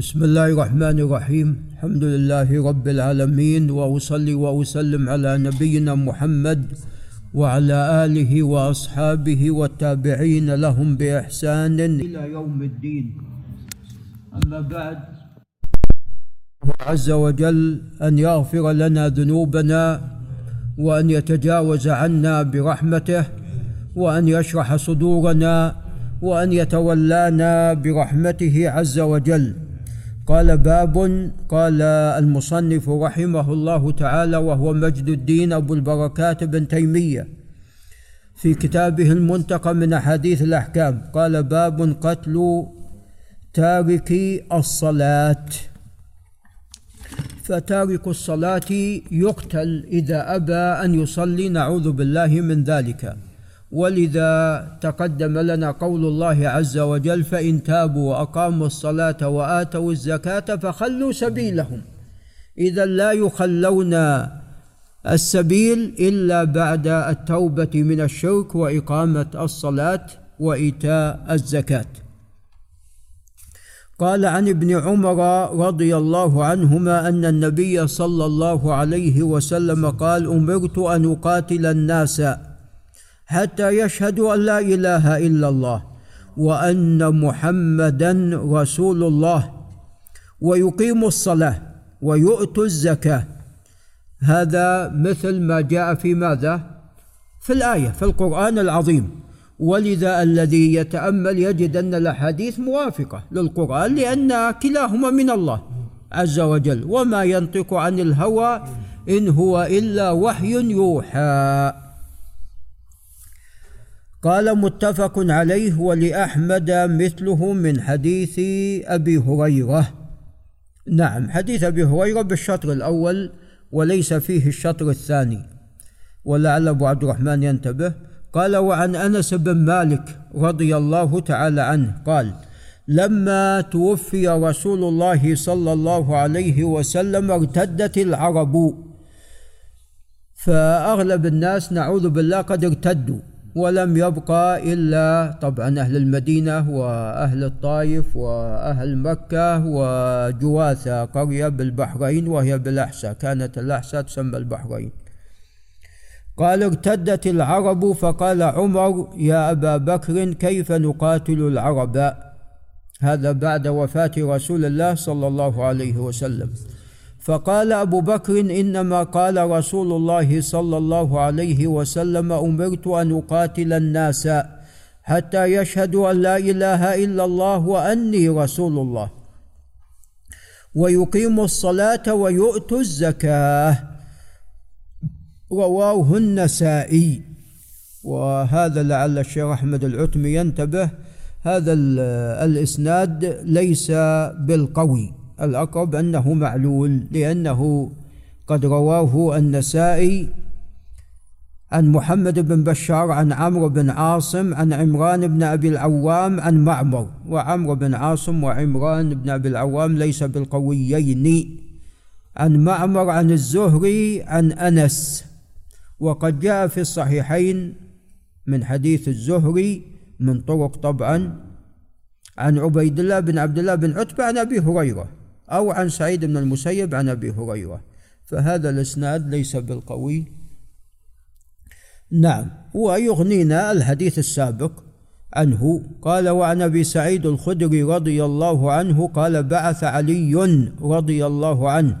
بسم الله الرحمن الرحيم. الحمد لله رب العالمين وأصلي وأسلم على نبينا محمد وعلى آله وأصحابه والتابعين لهم بإحسان إلى يوم الدين. أما بعد عز وجل أن يغفر لنا ذنوبنا وأن يتجاوز عنا برحمته وأن يشرح صدورنا وأن يتولانا برحمته عز وجل. قال باب قال المصنف رحمه الله تعالى وهو مجد الدين أبو البركات بن تيمية في كتابه المنتقى من أحاديث الأحكام. قال باب قتل تارك الصلاة. فتارك الصلاة يقتل إذا أبى أن يصلي نعوذ بالله من ذلك. ولذا تقدم لنا قول الله عز وجل فإن تابوا وأقاموا الصلاة وآتوا الزكاة فخلوا سبيلهم إذا لا يخلون السبيل إلا بعد التوبة من الشرك وإقامة الصلاة وإيتاء الزكاة. قال عن ابن عمر رضي الله عنهما أن النبي صلى الله عليه وسلم قال أمرت أن أقاتل الناس حتى يشهدوا أن لا إله إلا الله وأن محمدا رسول الله ويقيموا الصلاة ويؤتوا الزكاة. هذا مثل ما جاء في ماذا؟ في الآية في القرآن العظيم. ولذا الذي يتأمل يجد أن الأحاديث موافقة للقرآن لأن كلاهما من الله عز وجل. وما ينطق عن الهوى إن هو إلا وحي يوحى. قال متفق عليه ولأحمد مثله من حديث أبي هريرة. نعم حديث أبي هريرة بالشطر الأول وليس فيه الشطر الثاني. ولعل أبو عبد الرحمن ينتبه. قال وعن أنس بن مالك رضي الله تعالى عنه قال لما توفي رسول الله صلى الله عليه وسلم ارتدت العرب. فأغلب الناس نعوذ بالله قد ارتدوا. ولم يبقى إلا طبعا أهل المدينة وأهل الطائف وأهل مكة وجواثة قرية بالبحرين وهي بالأحساء كانت الأحساء تسمى البحرين. قال ارتدت العرب فقال عمر يا أبا بكر كيف نقاتل العرب؟ هذا بعد وفاة رسول الله صلى الله عليه وسلم. فقال أبو بكر إنما قال رسول الله صلى الله عليه وسلم أمرت أن أقاتل الناس حتى يشهدوا أن لا إله إلا الله وأني رسول الله. ويقيموا الصلاة ويؤتوا الزكاة. رواه النسائي. وهذا لعل الشيخ أحمد العتمي ينتبه. هذا الإسناد ليس بالقوي. الأقرب أنه معلول لأنه قد رواه النسائي عن محمد بن بشار عن عمرو بن عاصم عن عمران بن أبي العوام عن معمر. وعمرو بن عاصم وعمران بن أبي العوام ليس بالقويين. عن معمر عن الزهري عن أنس. وقد جاء في الصحيحين من حديث الزهري من طرق طبعا عن عبيد الله بن عبد الله بن عتبة عن أبي هريرة. أو عن سعيد بن المسيب عن أبي هريرة. فهذا الإسناد ليس بالقوي. نعم ويغنينا الحديث السابق عنه. قال وعن أبي سعيد الخدري رضي الله عنه قال بعث علي رضي الله عنه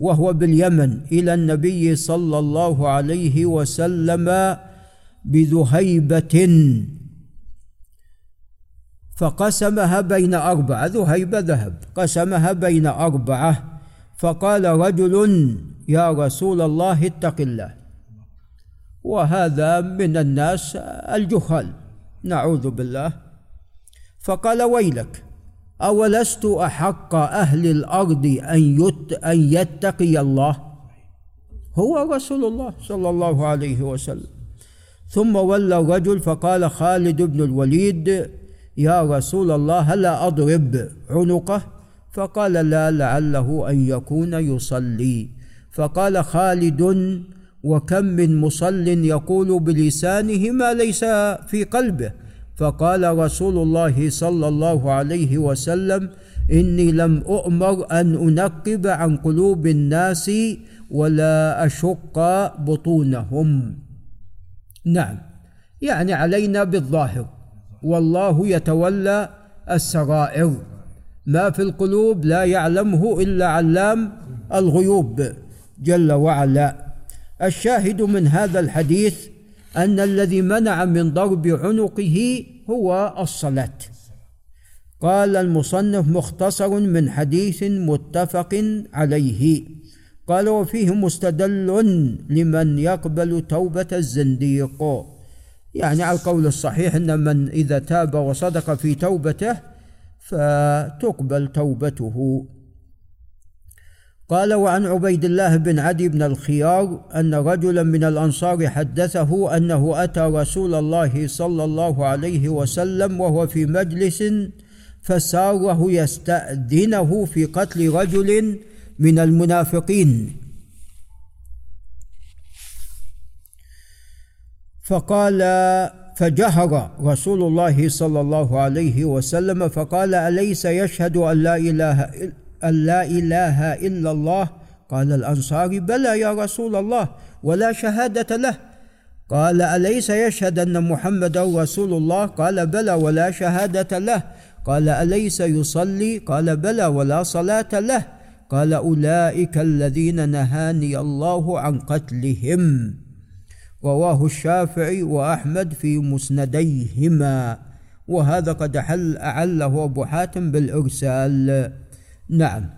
وهو باليمن إلى النبي صلى الله عليه وسلم بذهيبة فقسمها بين أربعة ذهيب ذهب. قسمها بين أربعة فقال رجل يا رسول الله اتق الله. وهذا من الناس الجهال. نعوذ بالله. فقال ويلك أولست أحق أهل الأرض أن, يت أن يتقي الله؟ هو رسول الله صلى الله عليه وسلم. ثم ولى الرجل فقال خالد بن الوليد يا رسول الله هلا أضرب عنقه؟ فقال لا لعله أن يكون يصلي. فقال خالد وكم من مصل يقول بلسانه ما ليس في قلبه. فقال رسول الله صلى الله عليه وسلم إني لم أؤمر أن أنقب عن قلوب الناس ولا أشق بطونهم. نعم يعني علينا بالظاهر. والله يتولى السرائر ما في القلوب لا يعلمه إلا علام الغيوب جل وعلا. الشاهد من هذا الحديث أن الذي منع من ضرب عنقه هو الصلاة. قال المصنف مختصر من حديث متفق عليه. قال وفيه مستدل لمن يقبل توبة الزنديق. يعني على القول الصحيح إن من إذا تاب وصدق في توبته فتقبل توبته. قال وعن عبيد الله بن عدي بن الخيار أن رجلا من الأنصار حدثه أنه أتى رسول الله صلى الله عليه وسلم وهو في مجلس فساره يستأذنه في قتل رجل من المنافقين. فقال فجهر رسول الله صلى الله عليه وسلم فقال أليس يشهد أن لا إله أن لا إله إلا الله؟ قال الانصاري بلى يا رسول الله ولا شهادة له. قال أليس يشهد أن محمدا رسول الله؟ قال بلى ولا شهادة له. قال أليس يصلي؟ قال بلى ولا صلاة له. قال أولئك الذين نهاني الله عن قتلهم. رواه الشافعي وأحمد في مسنديهما. وهذا قد أحل أعله أبو حاتم بالإرسال. نعم.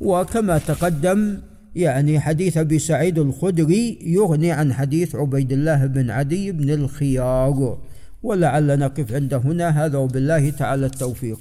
وكما تقدم يعني حديث أبي سعيد الخدري يغني عن حديث عبيد الله بن عدي بن الخيار. ولعل نقف عند هنا. هذا وبالله تعالى التوفيق.